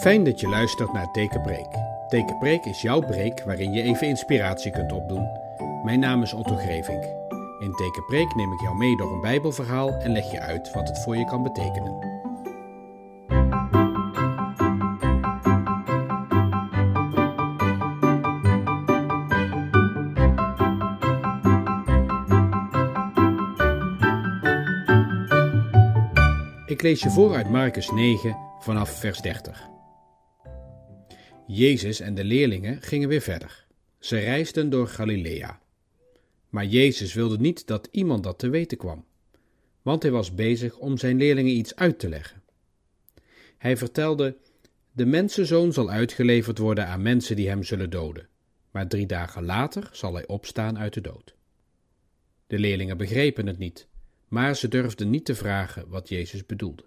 Fijn dat je luistert naar Tekenpreek. Tekenpreek is jouw preek waarin je even inspiratie kunt opdoen. Mijn naam is Otto Grevink. In Tekenpreek neem ik jou mee door een Bijbelverhaal en leg je uit wat het voor je kan betekenen. Ik lees je voor uit Marcus 9 vanaf vers 30. Jezus en de leerlingen gingen weer verder. Ze reisden door Galilea. Maar Jezus wilde niet dat iemand dat te weten kwam, want hij was bezig om zijn leerlingen iets uit te leggen. Hij vertelde: De mensenzoon zal uitgeleverd worden aan mensen die hem zullen doden, maar drie dagen later zal hij opstaan uit de dood. De leerlingen begrepen het niet, maar ze durfden niet te vragen wat Jezus bedoelde.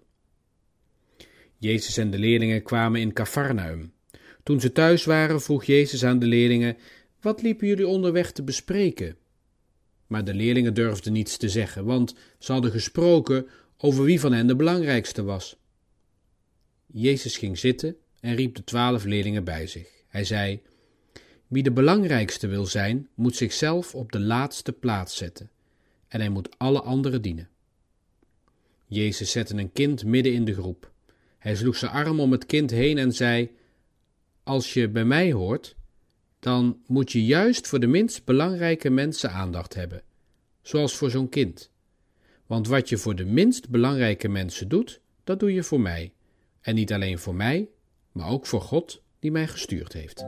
Jezus en de leerlingen kwamen in Cafarnaum. Toen ze thuis waren, vroeg Jezus aan de leerlingen: Wat liepen jullie onderweg te bespreken? Maar de leerlingen durfden niets te zeggen, want ze hadden gesproken over wie van hen de belangrijkste was. Jezus ging zitten en riep de twaalf leerlingen bij zich. Hij zei: Wie de belangrijkste wil zijn, moet zichzelf op de laatste plaats zetten, en hij moet alle anderen dienen. Jezus zette een kind midden in de groep. Hij sloeg zijn arm om het kind heen en zei: Als je bij mij hoort, dan moet je juist voor de minst belangrijke mensen aandacht hebben, zoals voor zo'n kind. Want wat je voor de minst belangrijke mensen doet, dat doe je voor mij. En niet alleen voor mij, maar ook voor God die mij gestuurd heeft.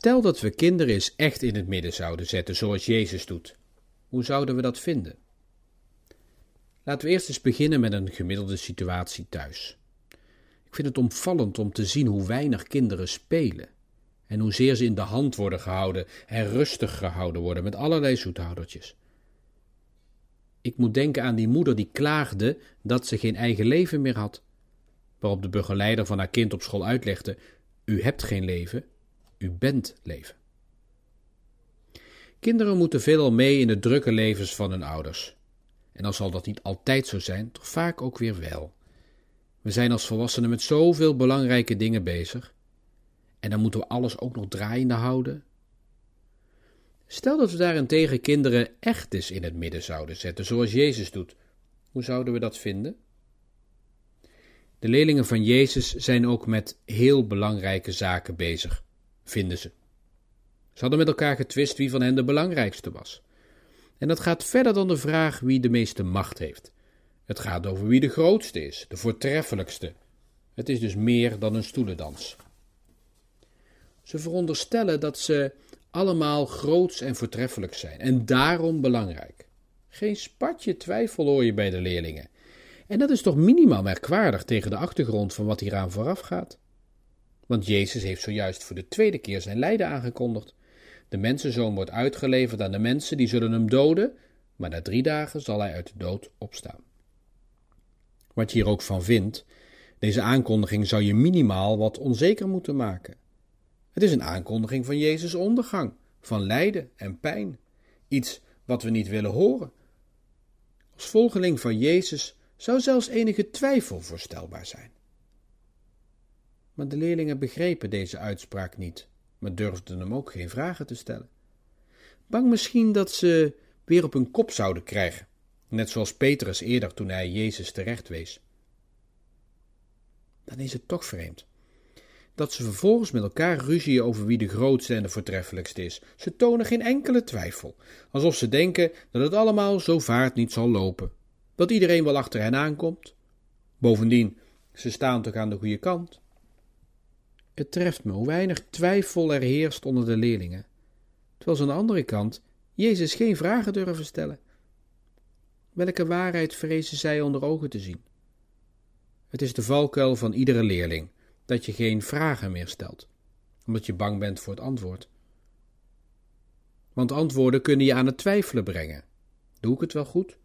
Stel dat we kinderen eens echt in het midden zouden zetten, zoals Jezus doet. Hoe zouden we dat vinden? Laten we eerst eens beginnen met een gemiddelde situatie thuis. Ik vind het opvallend om te zien hoe weinig kinderen spelen en hoezeer ze in de hand worden gehouden en rustig gehouden worden met allerlei zoethoudertjes. Ik moet denken aan die moeder die klaagde dat ze geen eigen leven meer had, waarop de begeleider van haar kind op school uitlegde: U hebt geen leven, u bent leven. Kinderen moeten veelal mee in de drukke levens van hun ouders. En dan zal dat niet altijd zo zijn, toch vaak ook weer wel. We zijn als volwassenen met zoveel belangrijke dingen bezig. En dan moeten we alles ook nog draaiende houden. Stel dat we daarentegen kinderen echt eens in het midden zouden zetten, zoals Jezus doet. Hoe zouden we dat vinden? De leerlingen van Jezus zijn ook met heel belangrijke zaken bezig vinden ze. Ze hadden met elkaar getwist wie van hen de belangrijkste was. En dat gaat verder dan de vraag wie de meeste macht heeft. Het gaat over wie de grootste is, de voortreffelijkste. Het is dus meer dan een stoelendans. Ze veronderstellen dat ze allemaal groots en voortreffelijk zijn en daarom belangrijk. Geen spatje twijfel hoor je bij de leerlingen. En dat is toch minimaal merkwaardig tegen de achtergrond van wat hieraan vooraf gaat. Want Jezus heeft zojuist voor de tweede keer zijn lijden aangekondigd. De mensenzoon wordt uitgeleverd aan de mensen die zullen hem doden, maar na drie dagen zal hij uit de dood opstaan. Wat je hier ook van vindt, deze aankondiging zou je minimaal wat onzeker moeten maken. Het is een aankondiging van Jezus' ondergang, van lijden en pijn, iets wat we niet willen horen. Als volgeling van Jezus zou zelfs enige twijfel voorstelbaar zijn. Maar de leerlingen begrepen deze uitspraak niet, maar durfden hem ook geen vragen te stellen. Bang misschien dat ze weer op hun kop zouden krijgen, net zoals Petrus eerder toen hij Jezus terecht wees. Dan is het toch vreemd dat ze vervolgens met elkaar ruzien over wie de grootste en de voortreffelijkste is. Ze tonen geen enkele twijfel, alsof ze denken dat het allemaal zo vaart niet zal lopen, dat iedereen wel achter hen aankomt. Bovendien, ze staan toch aan de goede kant. Het treft me hoe weinig twijfel er heerst onder de leerlingen, terwijl ze aan de andere kant Jezus geen vragen durven stellen. Welke waarheid vrezen zij onder ogen te zien? Het is de valkuil van iedere leerling dat je geen vragen meer stelt, omdat je bang bent voor het antwoord. Want antwoorden kunnen je aan het twijfelen brengen. Doe ik het wel goed?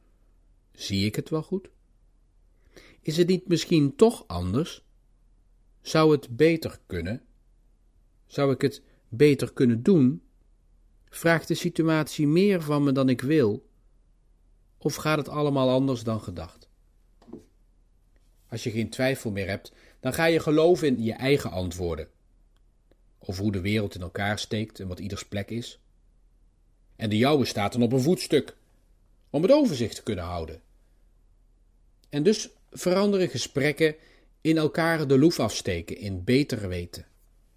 Zie ik het wel goed? Is het niet misschien toch anders? Zou het beter kunnen? Zou ik het beter kunnen doen? Vraagt de situatie meer van me dan ik wil? Of gaat het allemaal anders dan gedacht? Als je geen twijfel meer hebt, dan ga je geloven in je eigen antwoorden. Over hoe de wereld in elkaar steekt en wat ieders plek is. En de jouwe staat dan op een voetstuk, om het overzicht te kunnen houden. En dus veranderen gesprekken in elkaar de loef afsteken in beter weten.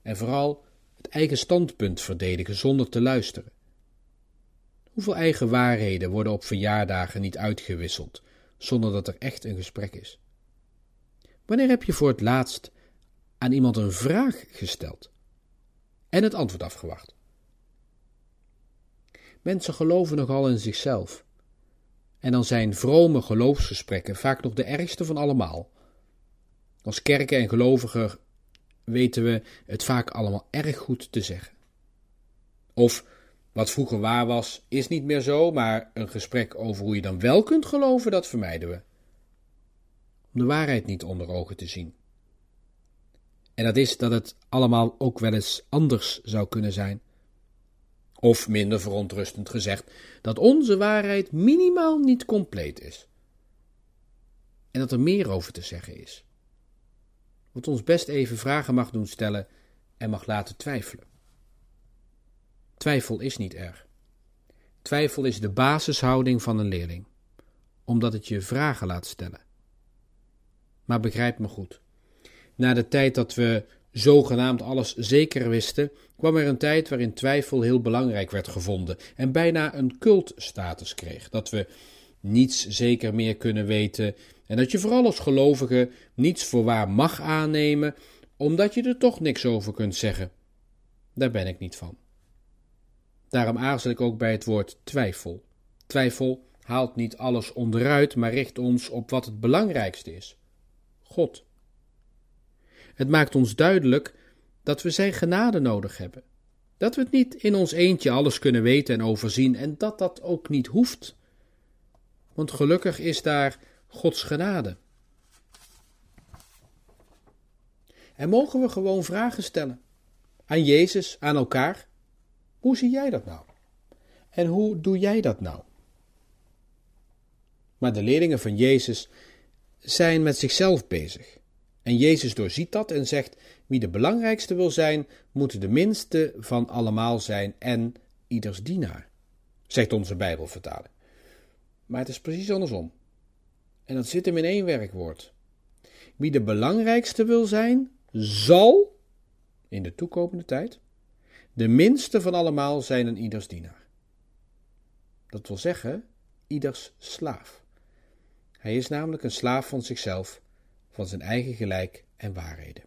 En vooral het eigen standpunt verdedigen zonder te luisteren. Hoeveel eigen waarheden worden op verjaardagen niet uitgewisseld zonder dat er echt een gesprek is? Wanneer heb je voor het laatst aan iemand een vraag gesteld en het antwoord afgewacht? Mensen geloven nogal in zichzelf. En dan zijn vrome geloofsgesprekken vaak nog de ergste van allemaal. Als kerken en gelovigen weten we het vaak allemaal erg goed te zeggen. Of wat vroeger waar was, is niet meer zo, maar een gesprek over hoe je dan wel kunt geloven, dat vermijden we. Om de waarheid niet onder ogen te zien. En dat is dat het allemaal ook wel eens anders zou kunnen zijn. Of minder verontrustend gezegd, dat onze waarheid minimaal niet compleet is. En dat er meer over te zeggen is. Wat ons best even vragen mag doen stellen en mag laten twijfelen. Twijfel is niet erg. Twijfel is de basishouding van een leerling, omdat het je vragen laat stellen. Maar begrijp me goed. Na de tijd dat we zogenaamd alles zeker wisten, kwam er een tijd waarin twijfel heel belangrijk werd gevonden en bijna een cultstatus kreeg. Dat we niets zeker meer kunnen weten en dat je vooral als gelovige niets voor waar mag aannemen, omdat je er toch niks over kunt zeggen. Daar ben ik niet van. Daarom aarzel ik ook bij het woord twijfel. Twijfel haalt niet alles onderuit, maar richt ons op wat het belangrijkste is: God. Het maakt ons duidelijk dat we Zijn genade nodig hebben. Dat we het niet in ons eentje alles kunnen weten en overzien en dat dat ook niet hoeft. Want gelukkig is daar Gods genade. En mogen we gewoon vragen stellen aan Jezus, aan elkaar. Hoe zie jij dat nou? En hoe doe jij dat nou? Maar de leerlingen van Jezus zijn met zichzelf bezig. En Jezus doorziet dat en zegt: Wie de belangrijkste wil zijn, moet de minste van allemaal zijn en ieders dienaar, zegt onze Bijbelvertaling. Maar het is precies andersom. En dat zit hem in één werkwoord. Wie de belangrijkste wil zijn, zal in de toekomende tijd de minste van allemaal zijn een ieders dienaar. Dat wil zeggen, ieders slaaf. Hij is namelijk een slaaf van zichzelf, van zijn eigen gelijk en waarheden.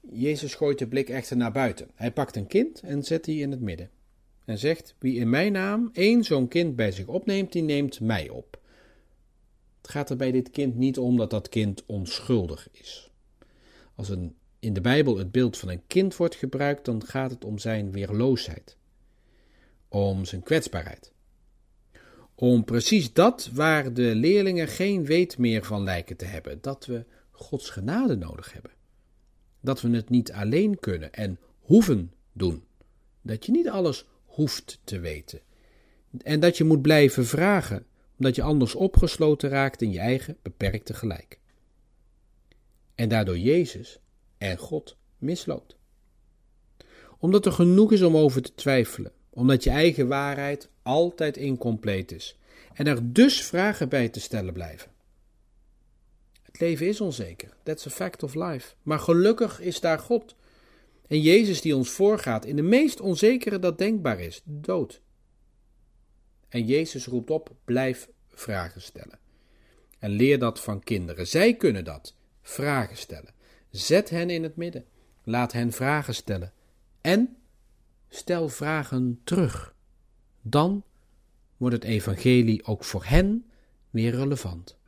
Jezus gooit de blik echter naar buiten. Hij pakt een kind en zet die in het midden. En zegt: Wie in mijn naam één zo'n kind bij zich opneemt, die neemt mij op. Het gaat er bij dit kind niet om dat dat kind onschuldig is. Als een in de Bijbel het beeld van een kind wordt gebruikt, dan gaat het om zijn weerloosheid, om zijn kwetsbaarheid. Om precies dat waar de leerlingen geen weet meer van lijken te hebben, dat we Gods genade nodig hebben. Dat we het niet alleen kunnen en hoeven doen. Dat je niet alles hoeft te weten. En dat je moet blijven vragen, omdat je anders opgesloten raakt in je eigen beperkte gelijk. En daardoor Jezus en God misloopt. Omdat er genoeg is om over te twijfelen, omdat je eigen waarheid altijd incompleet is en er dus vragen bij te stellen blijven. Het leven is onzeker, that's a fact of life. Maar gelukkig is daar God en Jezus die ons voorgaat in de meest onzekere dat denkbaar is, dood. En Jezus roept op: blijf vragen stellen. En leer dat van kinderen. Zij kunnen dat, vragen stellen. Zet hen in het midden. Laat hen vragen stellen. En stel vragen terug. Dan wordt het evangelie ook voor hen weer relevant.